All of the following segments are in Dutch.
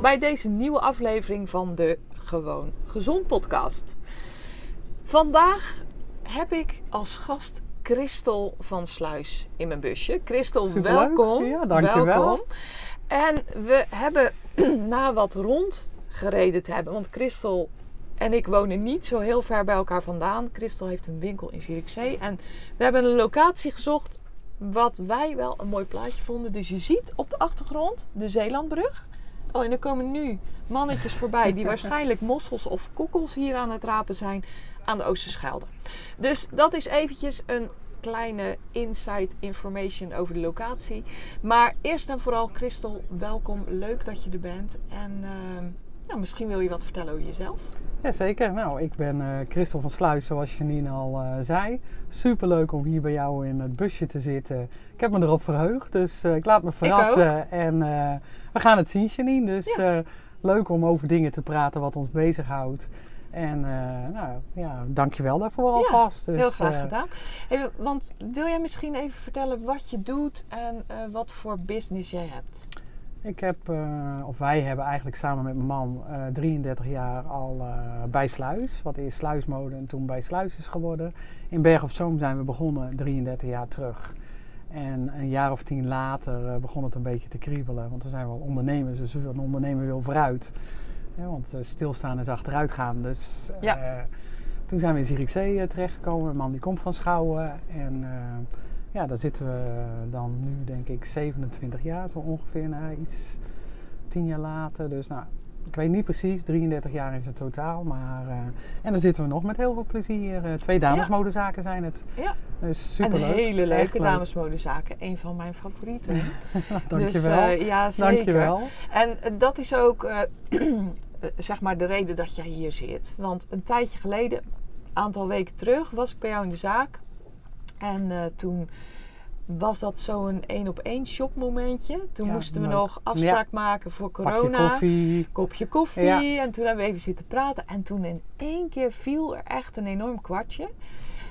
Welkom bij deze nieuwe aflevering van de Gewoon Gezond podcast. Vandaag heb ik als gast Christel van Sluis in mijn busje. Christel, Superleuk. welkom. Ja, dankjewel. Welkom. En we hebben na wat rondgereden te hebben, want Christel en ik wonen niet zo heel ver bij elkaar vandaan. Christel heeft een winkel in Zierikzee en we hebben een locatie gezocht wat wij wel een mooi plaatje vonden. Dus je ziet op de achtergrond de Zeelandbrug. Oh, en er komen nu mannetjes voorbij die waarschijnlijk mossels of kokkels hier aan het rapen zijn aan de Oosterschelde. Dus dat is eventjes een kleine inside information over de locatie. Maar eerst en vooral, Christel, welkom. Leuk dat je er bent. En ehm, nou, misschien wil je wat vertellen over jezelf. Jazeker. Nou, ik ben eh Christel van Sluis, zoals Janine al eh, zei. Superleuk om hier bij jou in het busje te zitten. Ik heb me erop verheugd, dus eh, ik laat me verrassen. En we gaan het zien, Janine. Dus Ja. leuk om over dingen te praten wat ons bezighoudt. En nou ja, dankjewel daarvoor alvast. Dus, Heel graag gedaan. Want wil jij misschien even vertellen wat je doet en wat voor business jij hebt? Ik heb, eh, of wij hebben eigenlijk samen met mijn man eh, 33 jaar al eh, bij Sluis. Wat eerst Sluismode en toen bij Sluis is geworden. In Berg op Zoom zijn we begonnen 33 jaar terug. En een jaar of tien later eh, begon het een beetje te kriebelen. Want we zijn wel ondernemers, dus een ondernemer wil vooruit. Ja, want eh, stilstaan is achteruit gaan. Dus eh, Ja. toen zijn we in Zierikzee eh, terechtgekomen. Mijn man die komt van Schouwen. En eh, ja, daar zitten we dan nu denk ik 27 jaar zo ongeveer. Nou, iets 10 jaar later. Dus nou, ik weet niet precies, 33 jaar is het totaal. Maar, eh, en dan zitten we nog met heel veel plezier. Eh, twee damesmodezaken zijn het. Ja. Dus Een superleuk. hele leuke leuk. damesmodezaken. Een van mijn favorieten. Dankjewel. Dus, eh, ja, zeker. Dankjewel. En dat is ook zeg maar de reden dat jij hier zit. Want een tijdje geleden, een aantal weken terug, was ik bij jou in de zaak. En eh, toen was dat zo'n één op één shopmomentje. Toen Ja, moesten we leuk. nog afspraak maken voor corona. koffie. Kopje koffie. Ja. En toen hebben we even zitten praten. En toen in één keer viel er echt een enorm kwartje.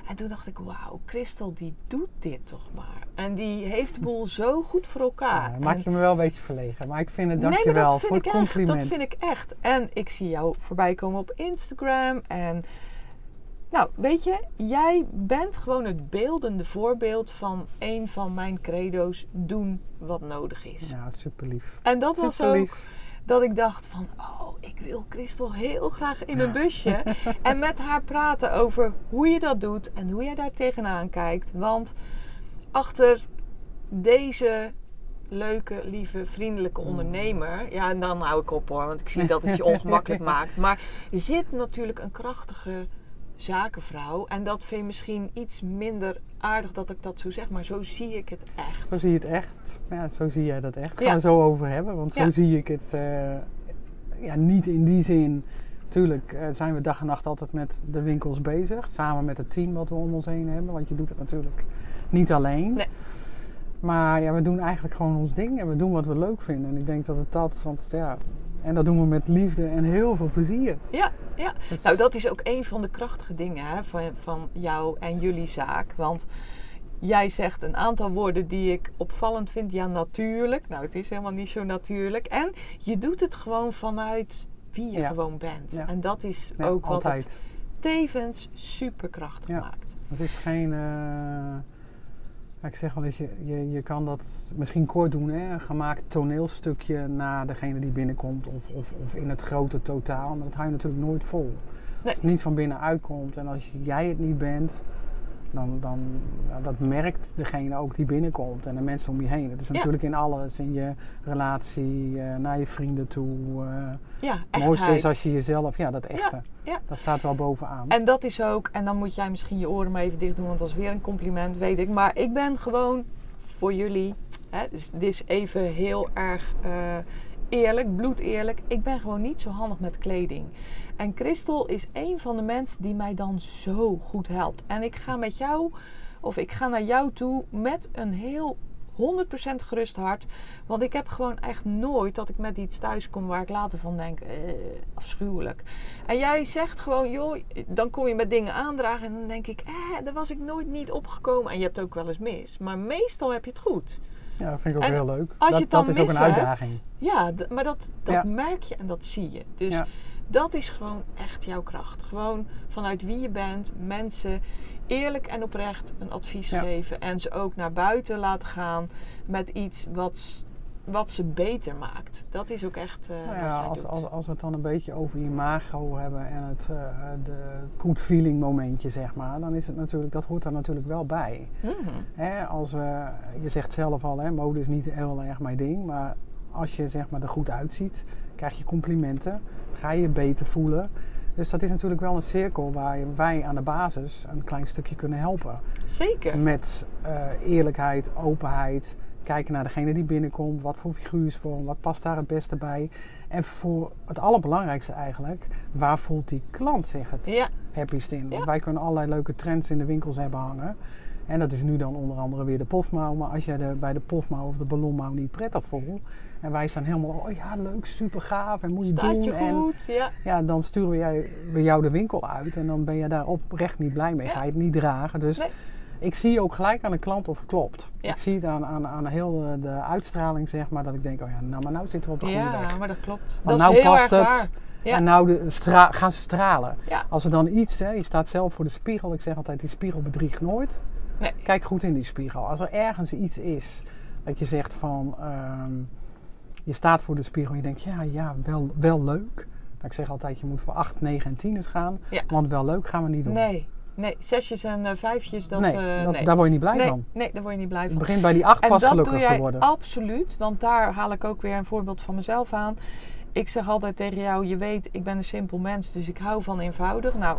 En toen dacht ik, wauw, Christel die doet dit toch maar. En die heeft de boel zo goed voor elkaar. Ja, maak En- je me wel een beetje verlegen. Maar ik vind het Nee, maar dankjewel dat vind voor het ik echt. compliment. Dat vind ik echt. En ik zie jou voorbij komen op Instagram. En nou, weet je, jij bent gewoon het beeldende voorbeeld van een van mijn credo's: doen wat nodig is. Ja, super lief. En dat was ook lief. dat ik dacht van, oh, ik wil Christel heel graag in mijn busje. en met haar praten over hoe je dat doet en hoe jij daar tegenaan kijkt. Want achter deze leuke, lieve, vriendelijke ondernemer... Ja, en dan hou ik op hoor, want ik zie dat het je ongemakkelijk maakt. Maar zit natuurlijk een krachtige zakenvrouw. En dat vind je misschien iets minder aardig dat ik dat zo zeg. Maar zo zie ik het echt. Zo zie je het echt. Ja, zo zie jij dat echt. Gaan Ja. we zo over hebben. Want zo Ja. zie ik het eh, ja, niet in die zin. Tuurlijk eh, zijn we dag en nacht altijd met de winkels bezig. Samen met het team wat we om ons heen hebben. Want je doet het natuurlijk niet alleen. Nee. Maar ja, we doen eigenlijk gewoon ons ding. En we doen wat we leuk vinden. En ik denk dat het dat... Want ja, en dat doen we met liefde en heel veel plezier. Ja, ja. Nou, dat is ook een van de krachtige dingen hè, van, van jou en jullie zaak. Want jij zegt een aantal woorden die ik opvallend vind. Ja, natuurlijk. Nou, het is helemaal niet zo natuurlijk. En je doet het gewoon vanuit wie je Ja. gewoon bent. Ja. En dat is Ja, ook wat het tevens superkrachtig maakt. Het is geen... eh, ik zeg wel eens, je, je, je kan dat misschien kort doen, hè? een gemaakt toneelstukje naar degene die binnenkomt of, of, of in het grote totaal. Maar dat hou je natuurlijk nooit vol. Als het niet van binnen uitkomt en als jij het niet bent, dan, dan nou, dat merkt degene ook die binnenkomt en de mensen om je heen. Het is natuurlijk in alles, in je relatie, eh, naar je vrienden toe. eh Ja, het mooiste is als je jezelf, ja, dat echte, ja. dat staat wel bovenaan. En dat is ook, en dan moet jij misschien je oren maar even dicht doen, want dat is weer een compliment, weet ik. Maar ik ben gewoon voor jullie, hè, dus dit is even heel erg eh, eerlijk, bloedeerlijk. Ik ben gewoon niet zo handig met kleding. En Christel is een van de mensen die mij dan zo goed helpt. En ik ga met jou, of ik ga naar jou toe met een heel 100% gerust hart. Want ik heb gewoon echt nooit dat ik met iets thuis kom waar ik later van denk, eh, afschuwelijk. En jij zegt gewoon, joh, dan kom je met dingen aandragen en dan denk ik, eh, daar was ik nooit niet opgekomen. En je hebt ook wel eens mis. Maar meestal heb je het goed. Ja, dat vind ik ook en heel leuk. Als dat, je het dan dat is ook een hebt, uitdaging. Ja, maar dat, dat Ja. merk je en dat zie je. Dus Ja. dat is gewoon echt jouw kracht. Gewoon vanuit wie je bent, mensen eerlijk en oprecht een advies Ja. geven. En ze ook naar buiten laten gaan met iets wat, wat ze beter maakt. Dat is ook echt eh Nou wat ja, jij als, doet. als, als we het dan een beetje over imago hebben en het uh, de good feeling momentje, zeg maar, dan is het natuurlijk, dat hoort er natuurlijk wel bij. Mhm. Hè, als we, je zegt zelf al, hè, mode is niet heel erg mijn ding, maar als je zeg maar, er goed uitziet, krijg je complimenten, ga je je beter voelen. Dus dat is natuurlijk wel een cirkel waar wij aan de basis een klein stukje kunnen helpen. Zeker. Met uh, eerlijkheid, openheid, kijken naar degene die binnenkomt, wat voor figuursvorm, wat past daar het beste bij. En voor het allerbelangrijkste eigenlijk, waar voelt die klant zich het Ja. happiest in? Want Ja. wij kunnen allerlei leuke trends in de winkels hebben hangen. En dat is nu dan onder andere weer de pofmouw. Maar als je de, bij de pofmouw of de ballonmouw niet prettig voelt. En wij staan helemaal, oh ja, leuk, super gaaf. En moet je Staat doen. je en goed? Ja. ja, dan sturen we, jij, we jou de winkel uit. En dan ben je daar oprecht niet blij mee. Ja. Ga je het niet dragen. Dus Nee. Ik zie ook gelijk aan de klant of het klopt. Ja. Ik zie het aan, aan, aan heel de, uitstraling, zeg maar. Dat ik denk, oh ja, nou, maar nou zitten we op de goede Ja, weg. maar dat klopt. Want dat nou is heel past erg het. waar. Ja. En nou de stra- gaan ze stralen. Ja. Als er dan iets, hè, je staat zelf voor de spiegel. Ik zeg altijd, die spiegel bedriegt nooit. Nee. Kijk goed in die spiegel. Als er ergens iets is dat je zegt van... ehm, je staat voor de spiegel en je denkt, ja, ja, wel, wel leuk. Nou, ik zeg altijd, je moet voor 8, 9 en 10 gaan. Ja. Want wel leuk gaan we niet doen. Nee, nee, zesjes en eh, vijfjes, dat, nee, eh, dat- nee. daar word je niet blij nee, van. nee, daar word je niet blij Het van. begint bij die 8 En pas dat gelukkig doe jij te worden. absoluut, want daar haal ik ook weer een voorbeeld van mezelf aan. Ik zeg altijd tegen jou, je weet, ik ben een simpel mens, dus ik hou van eenvoudig. Nou,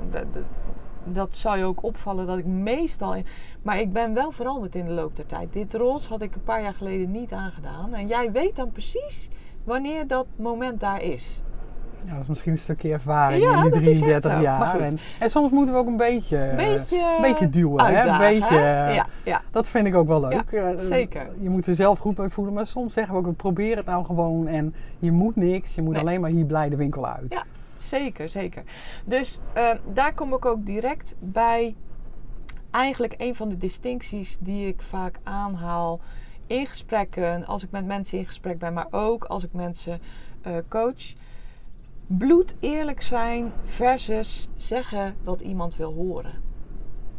dat zal je ook opvallen dat ik meestal... Maar ik ben wel veranderd in de loop der tijd. Dit roze had ik een paar jaar geleden niet aangedaan. En jij weet dan precies wanneer dat moment daar is. Ja, dat is misschien een stukje ervaring Ja, in die dat is echt 33 zo. Maar jaar. En, en soms moeten we ook een beetje, Beetje, een beetje duwen. Hè? Een beetje, hè? Ja, ja. Dat vind ik ook wel leuk. Eh, zeker. Je moet er zelf goed bij voelen. Maar soms zeggen we ook, probeer het nou gewoon. En je moet niks. Je moet Nee. alleen maar hier blij de winkel uit. Ja. Zeker, zeker. Dus eh, daar kom ik ook direct bij. Eigenlijk een van de distincties die ik vaak aanhaal in gesprekken, als ik met mensen in gesprek ben, maar ook als ik mensen eh, coach. Bloed eerlijk zijn versus zeggen wat iemand wil horen.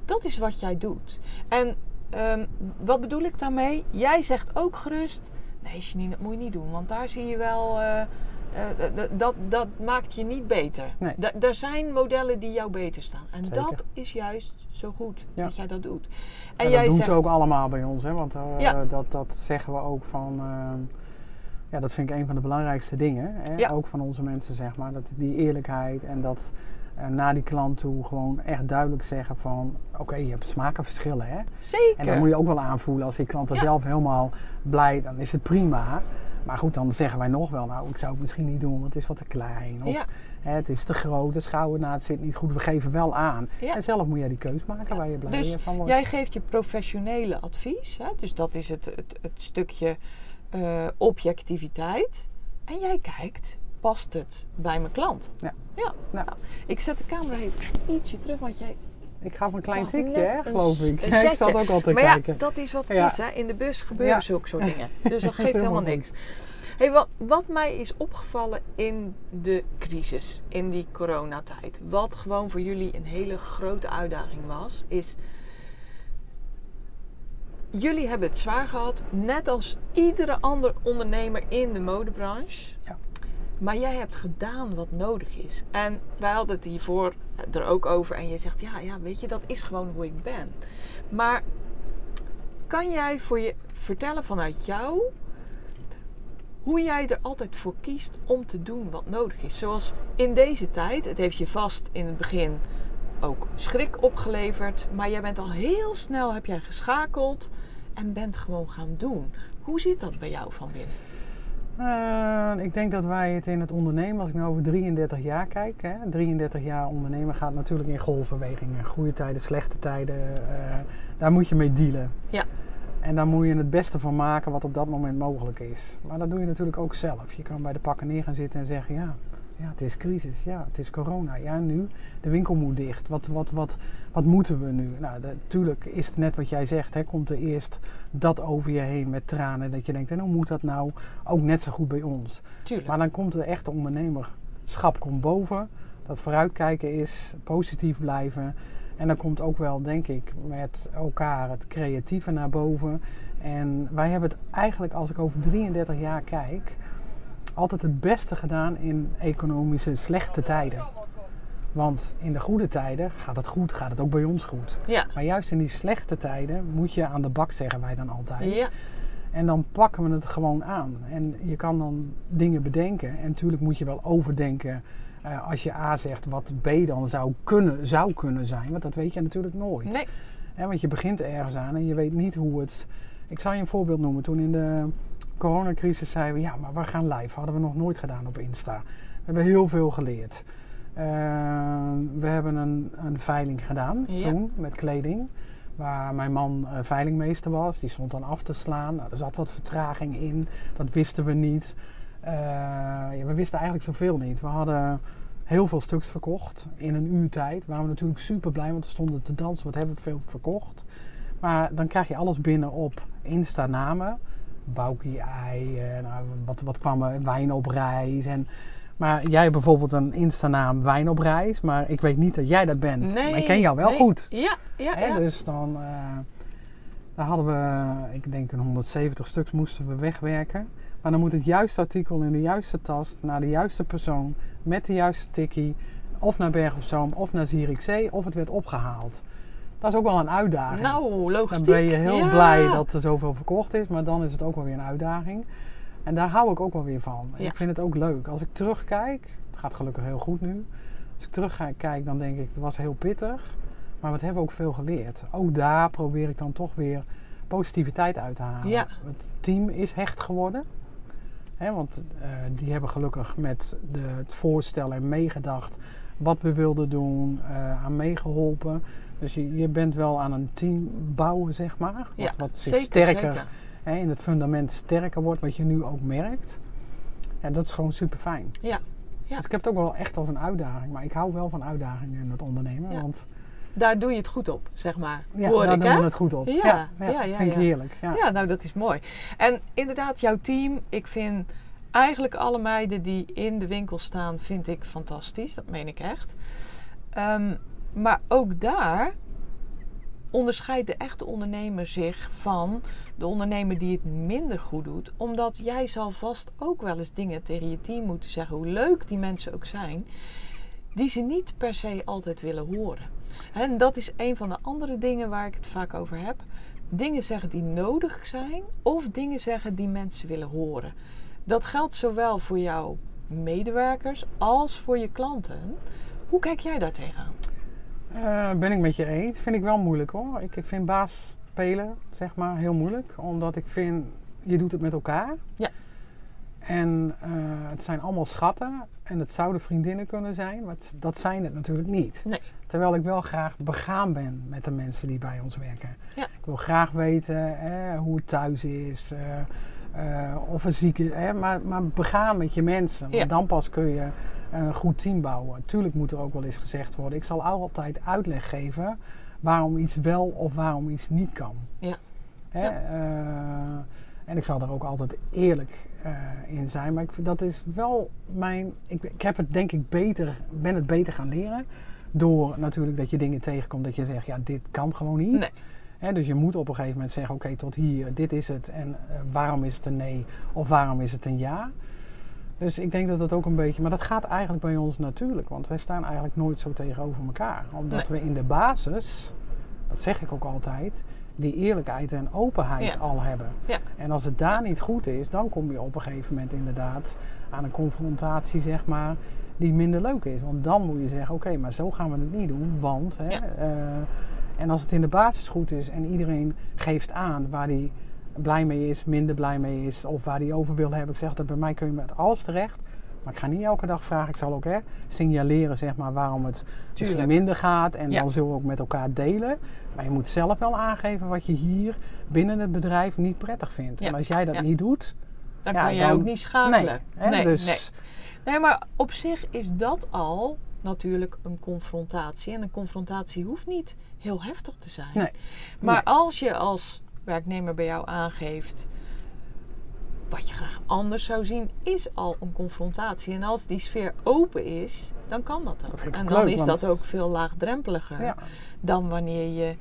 Dat is wat jij doet. En ehm, wat bedoel ik daarmee? Jij zegt ook gerust: nee, Janine, dat moet je niet doen, want daar zie je wel. eh, eh, dat, dat maakt je niet beter. Nee. Er zijn modellen die jou beter staan. En Zeker. dat is juist zo goed Ja. dat jij dat doet. En En dat jij doen zegt, ze ook allemaal bij ons. Hè? Want eh, Ja. dat, dat zeggen we ook van... ja, dat vind ik een van de belangrijkste dingen. Hè? Ja. Ook van onze mensen, zeg maar. Dat die eerlijkheid en dat eh, naar die klant toe gewoon echt duidelijk zeggen van... Oké, je hebt smakenverschillen, hè? Zeker. En dat moet je ook wel aanvoelen. Als die klant er Ja. zelf helemaal blij, dan is het prima. Maar goed, dan zeggen wij nog wel, nou, ik zou het misschien niet doen, want het is wat te klein. Of Ja. hè, het is te groot, de schoudernaad zit niet goed. We geven wel aan. En zelf moet jij die keus maken waar je blij Dus van wordt. Jij geeft je professionele advies. Hè? Dus dat is het, het, het stukje eh, objectiviteit. En jij kijkt, past het bij mijn klant? Ja. ja. Nou. Ik zet de camera even ietsje terug, want jij... Ik gaf een klein tikje, hè, geloof ik. ik zat ook al te maar ja, dat is wat het Ja. is. Hè? In de bus gebeuren Ja. zulke soort dingen. Dus dat geeft Helemaal niks. Hey, wat, wat mij is opgevallen in de crisis, in die coronatijd, wat gewoon voor jullie een hele grote uitdaging was, is jullie hebben het zwaar gehad, net als iedere andere ondernemer in de modebranche. Ja. Maar jij hebt gedaan wat nodig is. En wij hadden het hiervoor er ook over. En je zegt, ja, ja, weet je, dat is gewoon hoe ik ben. Maar kan jij voor je vertellen vanuit jou hoe jij er altijd voor kiest om te doen wat nodig is? Zoals in deze tijd, het heeft je vast in het begin ook schrik opgeleverd. Maar jij bent al heel snel, heb jij geschakeld en bent gewoon gaan doen. Hoe zit dat bij jou van binnen? Uh, ik denk dat wij het in het ondernemen, als ik nu over 33 jaar kijk, hè, 33 jaar ondernemen gaat natuurlijk in golfbewegingen. Goede tijden, slechte tijden, uh, daar moet je mee dealen. Ja. En daar moet je het beste van maken wat op dat moment mogelijk is. Maar dat doe je natuurlijk ook zelf. Je kan bij de pakken neer gaan zitten en zeggen, ja, ja, het is crisis. Ja, het is corona. Ja, nu, de winkel moet dicht. Wat, wat, wat, wat moeten we nu? Nou, natuurlijk is het net wat jij zegt. Hè, komt er eerst dat over je heen met tranen. Dat je denkt, en hoe moet dat nou? Ook net zo goed bij ons. Tuurlijk. Maar dan komt de echte ondernemerschap komt boven. Dat vooruitkijken is, positief blijven. En dan komt ook wel, denk ik, met elkaar het creatieve naar boven. En wij hebben het eigenlijk, als ik over 33 jaar kijk, altijd het beste gedaan in economische slechte tijden. Want in de goede tijden gaat het goed, gaat het ook bij ons goed. Ja. Maar juist in die slechte tijden moet je aan de bak, zeggen wij dan altijd. Ja. En dan pakken we het gewoon aan. En je kan dan dingen bedenken. En natuurlijk moet je wel overdenken. Uh, als je A zegt, wat B dan zou kunnen, zou kunnen zijn. Want dat weet je natuurlijk nooit. Nee. He, want je begint ergens aan en je weet niet hoe het... Ik zal je een voorbeeld noemen. Toen in de coronacrisis zeiden we, ja, maar we gaan live. Hadden we nog nooit gedaan op Insta. We hebben heel veel geleerd. Uh, we hebben een, een veiling gedaan Ja. toen met kleding. Waar mijn man eh, veilingmeester was. Die stond dan af te slaan. Nou, er zat wat vertraging in. Dat wisten we niet. Eh, ja, we wisten eigenlijk zoveel niet. We hadden heel veel stuks verkocht in een uur tijd. Waren we natuurlijk super blij, want we stonden te dansen. Wat hebben we veel verkocht. Maar dan krijg je alles binnen op Insta-namen. Baukie ei, eh, nou, wat, wat kwam er, wijn op reis. En, maar jij hebt bijvoorbeeld een Insta-naam wijn op reis. Maar ik weet niet dat jij dat bent. Nee. Maar ik ken jou wel nee. goed. Ja, ja, Hè, ja. Dus dan eh, daar hadden we, ik denk een 170 stuks moesten we wegwerken. Maar dan moet het juiste artikel in de juiste tas, naar de juiste persoon, met de juiste tikkie, of naar Berg op Zoom, of naar Zierikzee, of het werd opgehaald. Dat is ook wel een uitdaging. Nou, dan logistiek. ben je heel Ja. blij dat er zoveel verkocht is, maar dan is het ook wel weer een uitdaging. En daar hou ik ook wel weer van. Ja. Ik vind het ook leuk. Als ik terugkijk, het gaat gelukkig heel goed nu. Als ik terugkijk, dan denk ik, het was heel pittig. Maar wat hebben we ook veel geleerd. Ook daar probeer ik dan toch weer positiviteit uit te halen. Ja. Het team is hecht geworden. Hè, want eh, die hebben gelukkig met de, het voorstellen en meegedacht wat we wilden doen, eh, aan meegeholpen. Dus je, je bent wel aan een team bouwen, zeg maar. Wat, Ja, wat zich zeker, sterker zeker. hè, in het fundament sterker wordt, wat je nu ook merkt. En dat is gewoon super fijn. Ja. Ja. Dus ik heb het ook wel echt als een uitdaging. Maar ik hou wel van uitdagingen in het ondernemen. Ja. Want Daar doe je het goed op, zeg maar. ja, Hoor daar ik, doen we het goed op. Ja, ja, ja, ja, vind ik ja. heerlijk. Ja. Ja, nou dat is mooi. En inderdaad, jouw team, ik vind eigenlijk alle meiden die in de winkel staan, vind ik fantastisch. Dat meen ik echt. Ehm, maar ook daar onderscheidt de echte ondernemer zich van de ondernemer die het minder goed doet. Omdat jij zal vast ook wel eens dingen tegen je team moeten zeggen, hoe leuk die mensen ook zijn, die ze niet per se altijd willen horen. En dat is een van de andere dingen waar ik het vaak over heb. Dingen zeggen die nodig zijn of dingen zeggen die mensen willen horen. Dat geldt zowel voor jouw medewerkers als voor je klanten. Hoe kijk jij daar tegenaan? Eh, ben ik met je eens. Vind ik wel moeilijk hoor. Ik, ik vind baas spelen, zeg maar, heel moeilijk. Omdat ik vind, je doet het met elkaar. Ja. En eh, het zijn allemaal schatten. En het zouden vriendinnen kunnen zijn. Maar het- dat zijn het natuurlijk niet. Nee. Terwijl ik wel graag begaan ben met de mensen die bij ons werken. Ja. Ik wil graag weten eh, hoe het thuis is. eh, of er ziek is. hè, maar, maar begaan met je mensen. Ja. dan pas kun je een goed team bouwen. Tuurlijk moet er ook wel eens gezegd worden. Ik zal altijd uitleg geven waarom iets wel of waarom iets niet kan. Ja. Hè, Ja. eh, en ik zal er ook altijd eerlijk eh, in zijn. Maar ik, dat is wel mijn. Ik, ik heb het denk ik beter, ben het beter gaan leren. Door natuurlijk dat je dingen tegenkomt dat je zegt, ja, dit kan gewoon niet. Nee. Dus je moet op een gegeven moment zeggen, oké, tot hier, dit is het. En eh, waarom is het een nee of waarom is het een ja? Dus ik denk dat dat ook een beetje, maar dat gaat eigenlijk bij ons natuurlijk. Want wij staan eigenlijk nooit zo tegenover elkaar. Omdat we in de basis, dat zeg ik ook altijd, die eerlijkheid en openheid Ja. al hebben. Ja. En als het daar niet goed is, dan kom je op een gegeven moment inderdaad aan een confrontatie, zeg maar, die minder leuk is. Want dan moet je zeggen, oké, maar zo gaan we het niet doen, want... Hè, Ja. eh, en als het in de basis goed is en iedereen geeft aan waar hij blij mee is, minder blij mee is, of waar hij over wil hebben. Ik zeg dat bij mij kun je met alles terecht. Maar ik ga niet elke dag vragen. Ik zal ook hè, signaleren zeg maar, waarom het misschien minder gaat. En Ja. dan zullen we ook met elkaar delen. Maar je moet zelf wel aangeven wat je hier binnen het bedrijf niet prettig vindt. Ja. En als jij dat Ja. niet doet, Dan kan jij dan- ook niet schakelen. nee. Hè, nee, dus nee. Nee, maar op zich is dat al natuurlijk een confrontatie. En een confrontatie hoeft niet heel heftig te zijn. Nee. Maar Nee. als je als werknemer bij jou aangeeft wat je graag anders zou zien, is al een confrontatie. En als die sfeer open is, dan kan dat ook. en dan leuk, is dat ook veel laagdrempeliger ja, dan wanneer je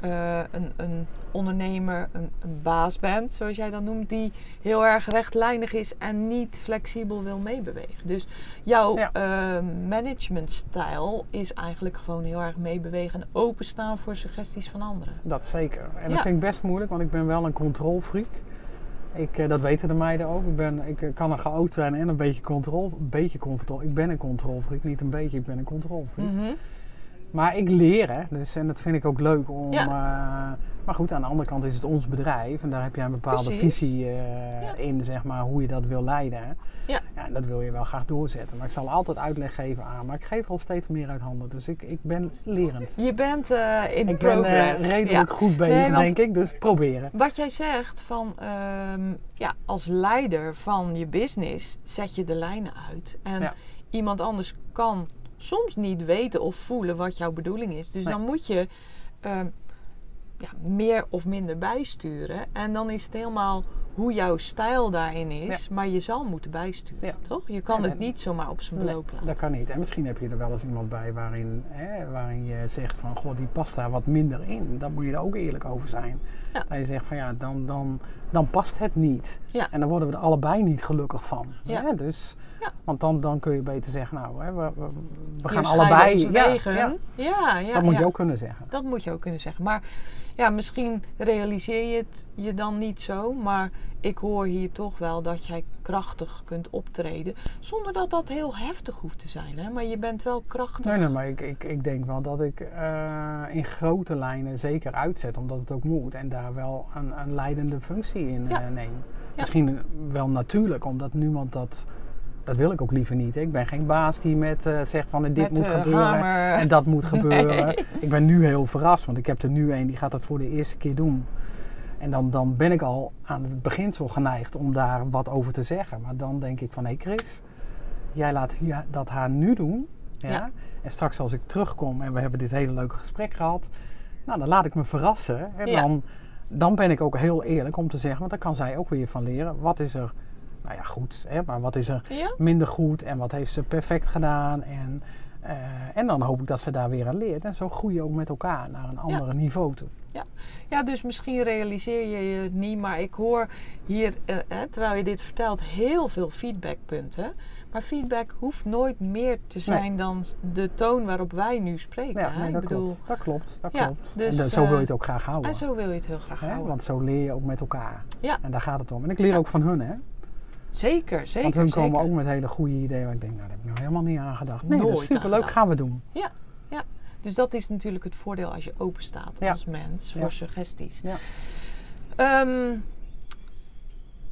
eh, een, een ondernemer, een, een baas bent, zoals jij dat noemt, die heel erg rechtlijnig is en niet flexibel wil meebewegen. Dus jouw Ja. eh, managementstijl is eigenlijk gewoon heel erg meebewegen en openstaan voor suggesties van anderen. dat zeker. En Ja. dat vind ik best moeilijk, want ik ben wel een controlfreak. Ik, eh, dat weten de meiden ook. Ik, ben, ik eh, kan een chaot zijn en een beetje control. Een beetje control. Ik ben een controlfreak. Niet een beetje, ik ben een controlfreak. Mhm. Maar ik leer, hè. Dus, en dat vind ik ook leuk om... Ja. eh, maar goed, aan de andere kant is het ons bedrijf. En daar heb jij een bepaalde Precies. visie eh, Ja. in, zeg maar, hoe je dat wil leiden. Ja. ja. en Dat wil je wel graag doorzetten. Maar ik zal altijd uitleg geven aan. Maar ik geef al steeds meer uit handen. Dus ik, ik ben lerend. Je bent eh, in Ik ben progress. redelijk Ja. goed bezig, Nee, denk ik. Dus proberen. Wat jij zegt van ehm, ja, als leider van je business zet je de lijnen uit. En iemand anders kan soms niet weten of voelen wat jouw bedoeling is. Dus Nee. dan moet je ehm, ja, meer of minder bijsturen. En dan is het helemaal hoe jouw stijl daarin is. Maar je zal moeten bijsturen, Ja. toch? Je kan het en- niet zomaar op zijn beloop laten. dat kan niet. En misschien heb je er wel eens iemand bij waarin, hè, waarin je zegt van... Goh, die past daar wat minder in. Dan moet je er ook eerlijk over zijn. Ja. Dat je zegt van ja, dan, dan, dan past het niet. Ja. En dan worden we er allebei niet gelukkig van. Ja. Hè? Dus, Ja. Want dan, dan kun je beter zeggen, nou, hè, we, we, we gaan allebei... ja, wegen. ja, dat moet je ook kunnen zeggen. Dat moet je ook kunnen zeggen. Maar ja, misschien realiseer je het je dan niet zo. Maar ik hoor hier toch wel dat jij krachtig kunt optreden. Zonder dat dat heel heftig hoeft te zijn. Hè? Maar je bent wel krachtig. Nee, nee, maar ik, ik, ik denk wel dat ik eh, in grote lijnen zeker uitzet, omdat het ook moet. En daar wel een, een leidende functie in Ja. eh, neem. Misschien wel natuurlijk, omdat niemand dat... Dat wil ik ook liever niet. Ik ben geen baas die met eh, zegt van dit Met, moet eh, gebeuren hamer. en dat moet gebeuren. Nee. Ik ben nu heel verrast, want ik heb er nu een die gaat dat voor de eerste keer doen. En dan, dan ben ik al aan het beginsel geneigd om daar wat over te zeggen. Maar dan denk ik van hé Chris, jij laat dat haar nu doen. Ja? Ja. En straks als ik terugkom en we hebben dit hele leuke gesprek gehad. Nou, dan laat ik me verrassen. En Ja. dan, dan ben ik ook heel eerlijk om te zeggen, want daar kan zij ook weer van leren. Wat is er, nou ja goed, hè, maar wat is er Ja? minder goed en wat heeft ze perfect gedaan. En, eh, en dan hoop ik dat ze daar weer aan leert. En zo groei je ook met elkaar naar een andere niveau toe. ja, dus misschien realiseer je je het niet. Maar ik hoor hier, eh, hè, terwijl je dit vertelt, heel veel feedbackpunten. Maar feedback hoeft nooit meer te zijn dan de toon waarop wij nu spreken. Ja, nee, ik dat bedoel, klopt. Dat klopt, dat Ja, klopt. dus, en dat- zo wil je eh, het ook graag houden. En zo wil je het heel graag Hè? houden. Want zo leer je ook met elkaar. Ja. En daar gaat het om. En ik leer Ja. ook van hun, hè? Zeker, zeker. Want hun komen ook met hele goede ideeën. Waar ik denk, nou, daar heb ik nog helemaal niet aan gedacht. Nee, dat Nooit is superleuk, aan gaan we doen. Dus dat is natuurlijk het voordeel als je open staat Ja. als mens voor Ja. suggesties. Ja. Ehm,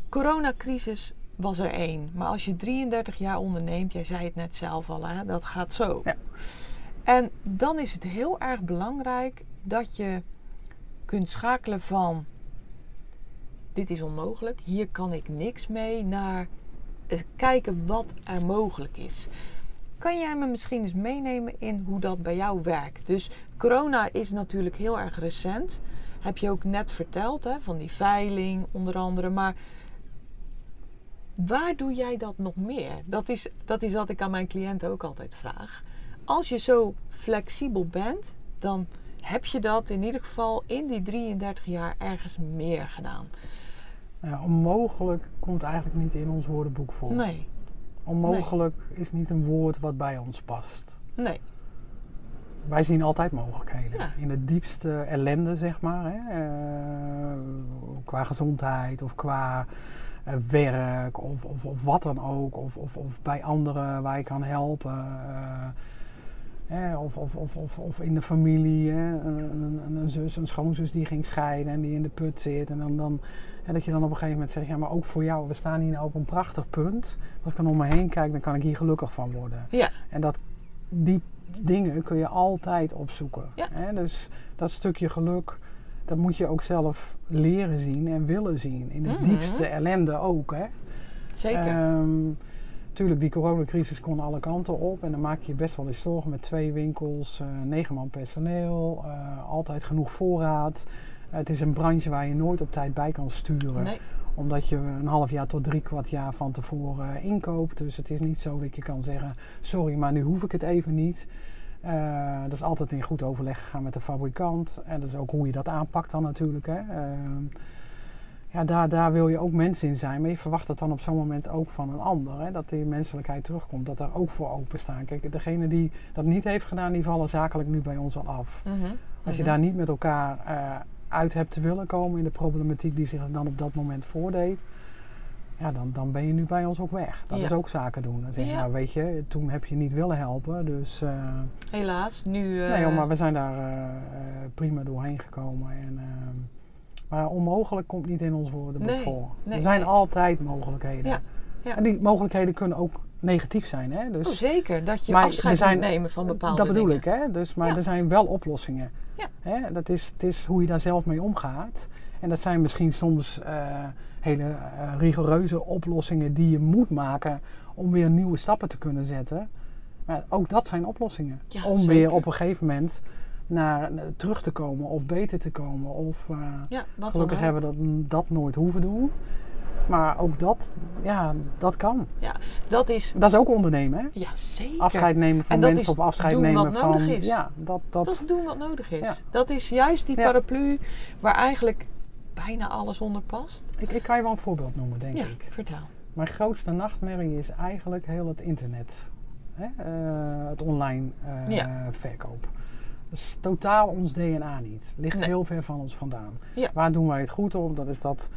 coronacrisis was er één. Maar als je 33 jaar onderneemt, jij zei het net zelf al, hè, dat gaat zo. Ja. En dan is het heel erg belangrijk dat je kunt schakelen van dit is onmogelijk, hier kan ik niks mee, naar kijken wat er mogelijk is. Kan jij me misschien eens meenemen in hoe dat bij jou werkt? Dus corona is natuurlijk heel erg recent. Heb je ook net verteld, hè, van die veiling onder andere. Maar waar doe jij dat nog meer? Dat is, dat is wat ik aan mijn cliënten ook altijd vraag. Als je zo flexibel bent, dan heb je dat in ieder geval in die 33 jaar ergens meer gedaan? Ja, onmogelijk komt eigenlijk niet in ons woordenboek voor. Nee. Onmogelijk is niet een woord wat bij ons past. Nee. Wij zien altijd mogelijkheden. Ja. In de diepste ellende, zeg maar. Hè? eh, qua gezondheid of qua eh, werk of, of, of wat dan ook. Of, of, of bij anderen waar je kan helpen. eh, hè? Of, of, of, of, of in de familie. Hè? Een, een, een zus, een schoonzus die ging scheiden en die in de put zit. En dan, dan, hè, dat je dan op een gegeven moment zegt, ja maar ook voor jou. We staan hier nou op een prachtig punt. Als ik dan om me heen kijk, dan kan ik hier gelukkig van worden. Ja. En dat, die dingen kun je altijd opzoeken. Ja. Hè? Dus dat stukje geluk, dat moet je ook zelf leren zien en willen zien. In de Mhm. diepste ellende ook. Hè? Zeker. Ehm, tuurlijk, die coronacrisis kon alle kanten op. En dan maak je je best wel eens zorgen met twee winkels, eh, negen man personeel, eh, altijd genoeg voorraad. het is een branche waar je nooit op tijd bij kan sturen nee. omdat je een half jaar tot drie kwart jaar van tevoren eh, inkoopt. Dus het is niet zo dat je kan zeggen: sorry, maar nu hoef ik het even niet. Dat is altijd in goed overleg gegaan met de fabrikant. En dat is ook hoe je dat aanpakt dan natuurlijk. Hè. Ja, daar, daar wil je ook mens in zijn. Maar je verwacht dat dan op zo'n moment ook van een ander. Hè, dat die menselijkheid terugkomt. Dat daar ook voor openstaan. Kijk, degene die dat niet heeft gedaan, die vallen zakelijk nu bij ons al af. Mhm. Als je Mhm. daar niet met elkaar eh, uit hebt te willen komen in de problematiek die zich dan op dat moment voordeed, ja, dan, dan ben je nu bij ons ook weg. Dat Ja. is ook zaken doen. Dan zeg je, Ja. nou weet je, toen heb je niet willen helpen, dus... eh, Helaas, nu... eh, nee hoor, maar we zijn daar eh, eh, prima doorheen gekomen. En, ehm, maar onmogelijk komt niet in ons woordenboek Nee, voor. nee, er zijn nee. altijd mogelijkheden. Ja, ja. En die mogelijkheden kunnen ook negatief zijn. Hè? Dus, Oh, zeker, dat je afscheid zijn- moet nemen van bepaalde dat bedoel dingen. ik, hè? Dus, maar Ja. er zijn wel oplossingen. Ja. Hè? Dat is, het is hoe je daar zelf mee omgaat. En dat zijn misschien soms eh, hele eh, rigoureuze oplossingen die je moet maken om weer nieuwe stappen te kunnen zetten. Maar ook dat zijn oplossingen. Om zeker. weer op een gegeven moment naar, terug te komen of beter te komen. Of eh, Ja, gelukkig dan hebben we dat, dat nooit hoeven doen. Maar ook dat, ja, dat kan. Dat is... Dat is ook ondernemen, hè? Ja, zeker. afscheid nemen van mensen is of afscheid doen nemen wat van. nodig is. Ja, dat, dat, Dat is doen wat nodig is. Ja. Dat is juist die Ja. paraplu waar eigenlijk bijna alles onder past. ik, ik kan je wel een voorbeeld noemen, denk ja, ik. vertel. Mijn grootste nachtmerrie is eigenlijk heel het internet. Hè? Eh, het online eh, Ja. verkoop. Dat is totaal ons DNA niet. Ligt Nee. heel ver van ons vandaan. Ja. Waar doen wij het goed op? Dat is dat,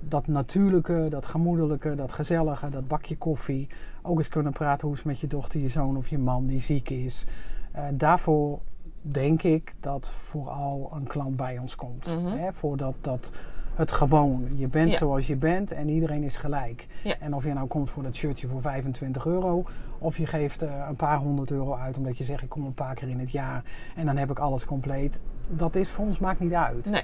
dat natuurlijke, dat gemoedelijke, dat gezellige, dat bakje koffie. Ook eens kunnen praten hoe is het met je dochter, je zoon of je man die ziek is. Eh, daarvoor denk ik dat vooral een klant bij ons komt. Mhm. Hè? Voordat dat het gewoon, je bent Ja. zoals je bent en iedereen is gelijk. Ja. En of je nou komt voor dat shirtje voor 25 euro of je geeft eh, een paar honderd euro uit omdat je zegt ik kom een paar keer in het jaar en dan heb ik alles compleet. Dat is voor ons maakt niet uit. Nee.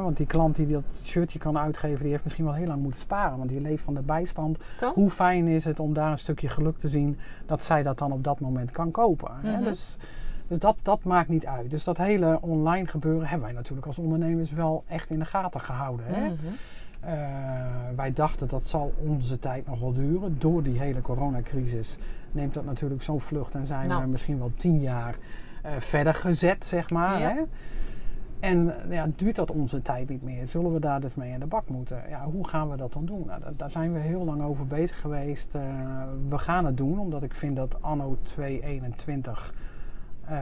Want die klant die dat shirtje kan uitgeven, die heeft misschien wel heel lang moeten sparen. Want die leeft van de bijstand. Kan? Hoe fijn is het om daar een stukje geluk te zien dat zij dat dan op dat moment kan kopen. Mhm. Dus, dus dat, dat maakt niet uit. Dus dat hele online gebeuren hebben wij natuurlijk als ondernemers wel echt in de gaten gehouden. Mhm. Eh, wij dachten dat zal onze tijd nog wel duren. Door die hele coronacrisis neemt dat natuurlijk zo'n vlucht en zijn Nou. we misschien wel tien jaar eh, verder gezet, zeg maar. Ja. Hè? En ja, duurt dat onze tijd niet meer? Zullen we daar dus mee aan de bak moeten? Ja, hoe gaan we dat dan doen? Nou, da- daar zijn we heel lang over bezig geweest. Eh, we gaan het doen, omdat ik vind dat anno 2021 eh,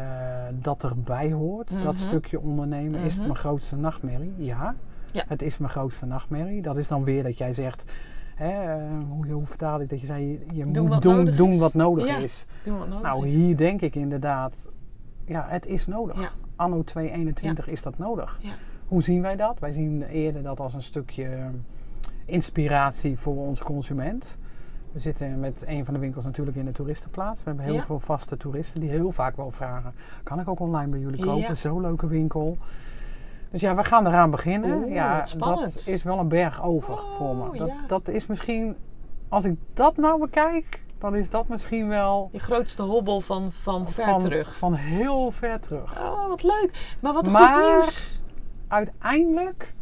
dat erbij hoort. Dat Mhm. stukje ondernemen. Is het Mhm. mijn grootste nachtmerrie? Ja. Ja. Het is mijn grootste nachtmerrie. Dat is dan weer dat jij zegt... Hè, eh, hoe, hoe vertaal ik dat je zei, je, Doen moet doen, doen wat nodig Ja. is. Doen wat nodig Nou, is. hier denk ik inderdaad, ja, het is nodig. Ja. Anno 2021 is dat nodig. Ja. Hoe zien wij dat? Wij zien eerder dat als een stukje inspiratie voor onze consument. We zitten met een van de winkels natuurlijk in de toeristenplaats. We hebben heel Ja. veel vaste toeristen die heel vaak wel vragen: kan ik ook online bij jullie kopen? Ja. Zo'n leuke winkel. Dus ja, we gaan eraan beginnen. Oeh, ja, dat is wel een berg over Oh, voor me. Dat, ja. dat is misschien, als ik dat nou bekijk, dan is dat misschien wel Je grootste hobbel van, van ver van, terug. van heel ver terug. Oh, wat leuk. Maar wat Maar- goed nieuws. Uiteindelijk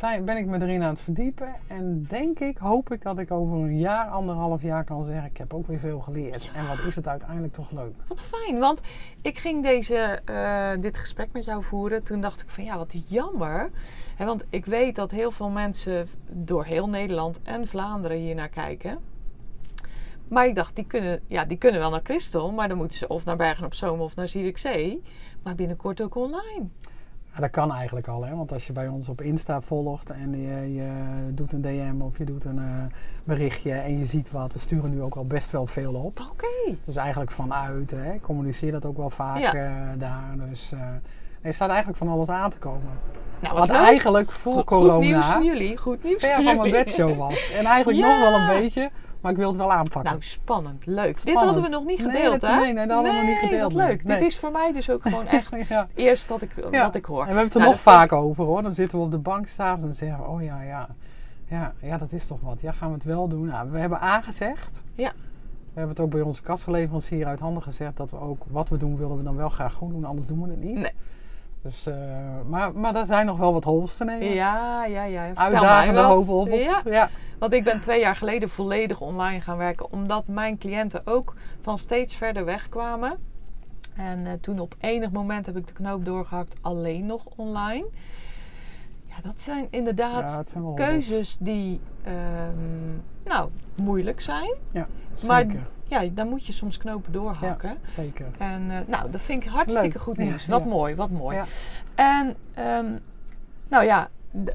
ben ik me erin aan het verdiepen. En denk ik, hoop ik dat ik over een jaar, anderhalf jaar kan zeggen... ik heb ook weer veel geleerd. En wat is het uiteindelijk toch leuk. Wat fijn, want ik ging deze, eh, dit gesprek met jou voeren. Toen dacht ik van ja, wat jammer. Want ik weet dat heel veel mensen door heel Nederland en Vlaanderen hier naar kijken. Maar ik dacht, die kunnen, ja, die kunnen wel naar Christel, maar dan moeten ze of naar Bergen op Zoom of naar Zierikzee. Maar binnenkort ook online. Ja, dat kan eigenlijk al, hè? want als je bij ons op Insta volgt en je, je doet een DM of je doet een eh, berichtje en je ziet wat, we sturen nu ook al best wel veel op. Oké. Dus eigenlijk vanuit, hè? communiceer dat ook wel vaak Ja. eh, daar. Dus eh, er staat eigenlijk van alles aan te komen. Nou, Wat eigenlijk voor Goed- Goed nieuws corona voor jullie. Goed nieuws ver van mijn bedshow was. En eigenlijk Ja. nog wel een beetje, maar ik wil het wel aanpakken. Nou, spannend. Leuk. Dit Spannend. hadden we nog niet Nee, gedeeld, dat- hè? nee, nee, dat hadden we niet Nee, gedeeld, Wat nee. leuk. Nee. Dit is voor mij dus ook gewoon echt ja. eerst dat ik, Ja. wat ik hoor. En we hebben het er Nou, nog vaak over hoor. Dan zitten we op de bank s'avonds en zeggen we, oh ja, ja, ja, ja, dat is toch wat. Ja, gaan we het wel doen? Nou, we hebben aangezegd. Ja. We hebben het ook bij onze kastleverancier uit handen gezegd dat we ook wat we doen willen we dan wel graag goed doen, anders doen we het niet. Nee. Dus, eh, maar, maar daar zijn nog wel wat hols te nemen. Ja, ja, ja. Vertel Uitdagende hoop hobbels. Ja, Ja. want ik ben twee jaar geleden volledig online gaan werken. Omdat mijn cliënten ook van steeds verder weg kwamen. En eh, toen op enig moment heb ik de knoop doorgehakt alleen nog online. Ja, dat zijn inderdaad Ja, zijn keuzes die ehm, nou, moeilijk zijn. Ja, Maar zeker. ja, dan moet je soms knopen doorhakken. Zeker. En eh, nou, dat vind ik hartstikke Leuk. goed Ja, nieuws. Wat ja. mooi, wat mooi. Ja. En ehm, nou ja,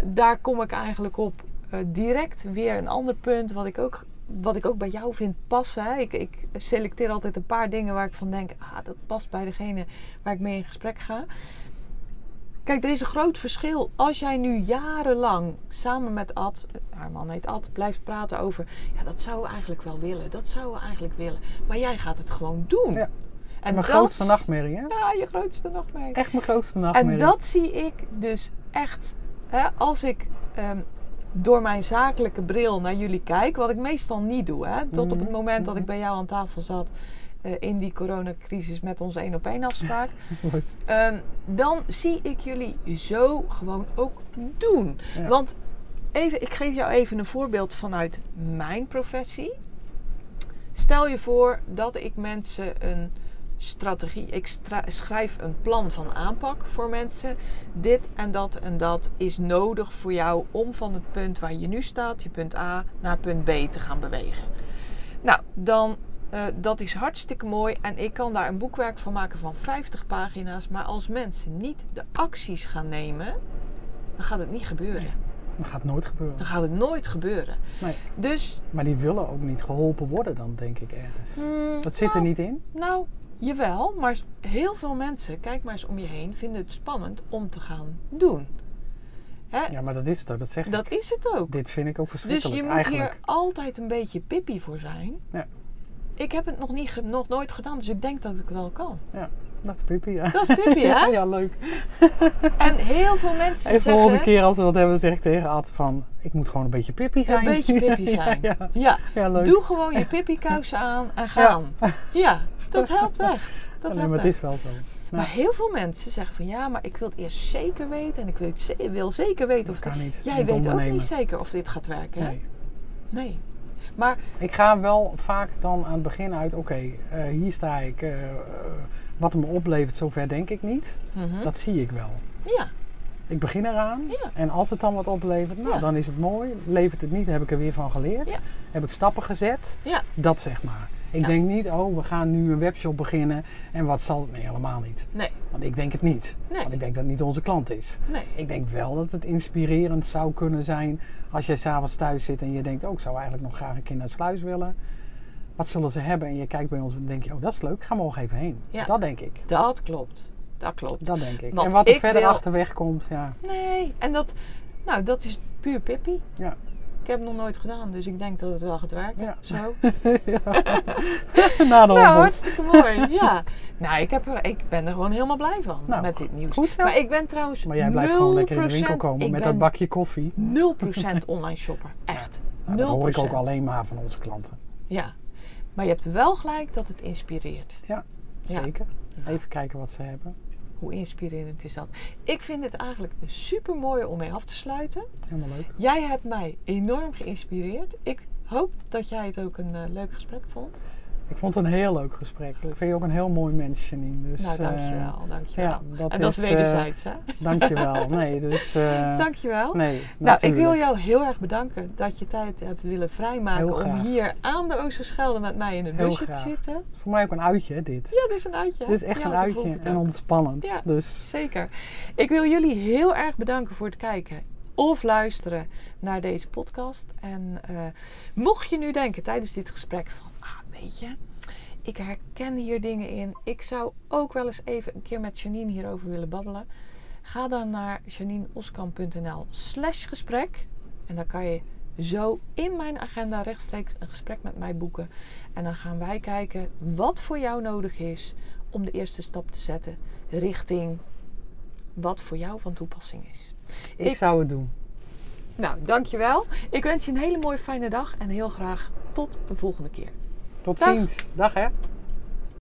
daar kom ik eigenlijk op eh, direct weer een ander punt wat ik ook, wat ik ook bij jou vind passen. Hè. Ik, ik selecteer altijd een paar dingen waar ik van denk, ah, dat past bij degene waar ik mee in gesprek ga. Kijk, er is een groot verschil. Als jij nu jarenlang samen met Ad, haar man heet Ad, blijft praten over... Ja, dat zouden we eigenlijk wel willen. Dat zouden we eigenlijk willen. Maar jij gaat het gewoon doen. Ja. En mijn dat- grootste nachtmerrie, hè? Ja, je grootste nachtmerrie. Echt mijn grootste nachtmerrie. En dat zie ik dus echt hè, als ik ehm, door mijn zakelijke bril naar jullie kijk, wat ik meestal niet doe. Hè, tot op het Mhm, moment dat mhm. ik bij jou aan tafel zat eh, in die coronacrisis met onze één op één afspraak. Ehm, dan zie ik jullie zo gewoon ook doen. Ja. Want even, ik geef jou even een voorbeeld vanuit mijn professie. Stel je voor dat ik mensen een strategie, ik schrijf een plan van aanpak voor mensen. Dit en dat en dat is nodig voor jou om van het punt waar je nu staat, je punt A, naar punt B te gaan bewegen. Nou, dan eh, dat is hartstikke mooi en ik kan daar een boekwerk van maken van 50 pagina's. Maar als mensen niet de acties gaan nemen, dan gaat het niet gebeuren. Dat gaat nooit gebeuren. Dan gaat het nooit gebeuren. Nee. Dus. Maar die willen ook niet geholpen worden dan, denk ik ergens. mm, Dat zit er nou, niet in. Nou, jawel, maar heel veel mensen, kijk maar eens om je heen, vinden het spannend om te gaan doen. Hè? Ja, maar dat is het ook, dat zeg ik. Dat is het ook. Dit vind ik ook Dus verschrikkelijk, je moet eigenlijk. hier altijd een beetje pippie voor zijn. Ja. Ik heb het nog, niet, nog nooit gedaan, dus ik denk dat ik wel kan. Ja, dat is pipi, ja. Dat is pippie, hè? ja, leuk. En heel veel mensen En de zeggen... volgende keer als we dat hebben, zeg ik tegen Ad van... Ik moet gewoon een beetje pipi zijn. Een beetje pippie zijn. ja, ja, Ja, ja, leuk. doe gewoon je pippikousen aan en gaan. Ja, dat helpt echt. Dat Ja, nee, helpt maar het echt. is wel zo. Maar heel veel mensen zeggen van ja, maar ik wil het eerst zeker weten. En ik wil, het wil zeker weten of Dat niet. Jij weet ook niet zeker of dit gaat werken. hè? Nee. Maar Ik ga wel vaak dan aan het begin uit... Oké, eh, hier sta ik. eh, eh, wat het me oplevert, zover denk ik niet. mhm, Dat zie ik wel. ja, Ik begin eraan. Ja. En als het dan wat oplevert, nou, Ja. dan is het mooi. Levert het niet, heb ik er weer van geleerd. Ja. Heb ik stappen gezet. ja, Dat zeg maar. Ik Ja. denk niet, oh, we gaan nu een webshop beginnen. En wat zal het? Nee, helemaal niet. nee, Want ik denk het niet. Nee. Want ik denk dat het niet onze klant is. nee. Ik denk wel dat het inspirerend zou kunnen zijn als jij s'avonds thuis zit en je denkt, oh, ik zou eigenlijk nog graag een keer naar Sluis willen. Wat zullen ze hebben? En je kijkt bij ons en denk je, oh, dat is leuk, ga morgen even heen. Ja. Dat denk ik. Dat klopt. Dat klopt. Dat denk ik. Want en wat er verder wil- achterweg komt, ja. Nee, en dat, nou, dat is puur pippie. ja. Ik heb het nog nooit gedaan, dus ik denk dat het wel gaat werken. Ja. Zo. ja. Na de Nou, hartstikke mooi. Ja. Nou, ik, heb er, ik ben er gewoon helemaal blij van Nou, met dit nieuws. goed. Maar ik ben trouwens Maar jij blijft gewoon lekker in de winkel 0% komen ik met ben dat bakje koffie. 0% online shopper. Echt. 0%. Nou, dat hoor ik ook alleen maar van onze klanten. Ja. Maar je hebt wel gelijk dat het inspireert. Ja, Ja. zeker. Even kijken wat ze hebben. Hoe inspirerend is dat? Ik vind het eigenlijk super mooi om mee af te sluiten. Helemaal leuk. Jij hebt mij enorm geïnspireerd. Ik hoop dat jij het ook een uh, leuk gesprek vond. Ik vond het een heel leuk gesprek. Ik vind je ook een heel mooi mens, Janine. Dus, nou, dankjewel. Uh, dankjewel. Ja, dat en dat is, is wederzijds, hè? Dankjewel. Nee, dus... Uh, dankjewel. Nee, nou, ik wil jou heel erg bedanken dat je tijd hebt willen vrijmaken om hier aan de Oosterschelde met mij in het busje te zitten. Voor mij ook een uitje, dit. Ja, dit is een uitje. Dit is echt een uitje en ontspannend. Ja, dus. zeker. Ik wil jullie heel erg bedanken voor het kijken of luisteren naar deze podcast. En uh, mocht je nu denken tijdens dit gesprek van, weet je, ik herken hier dingen in. Ik zou ook wel eens even een keer met Janine hierover willen babbelen. Ga dan naar janineoskamp.nl slash gesprek. En dan kan je zo in mijn agenda rechtstreeks een gesprek met mij boeken. En dan gaan wij kijken wat voor jou nodig is om de eerste stap te zetten richting wat voor jou van toepassing is. Ik, ik zou het doen. Nou, dankjewel. Ik wens je een hele mooie fijne dag en heel graag tot de volgende keer. Tot ziens. Dag hè.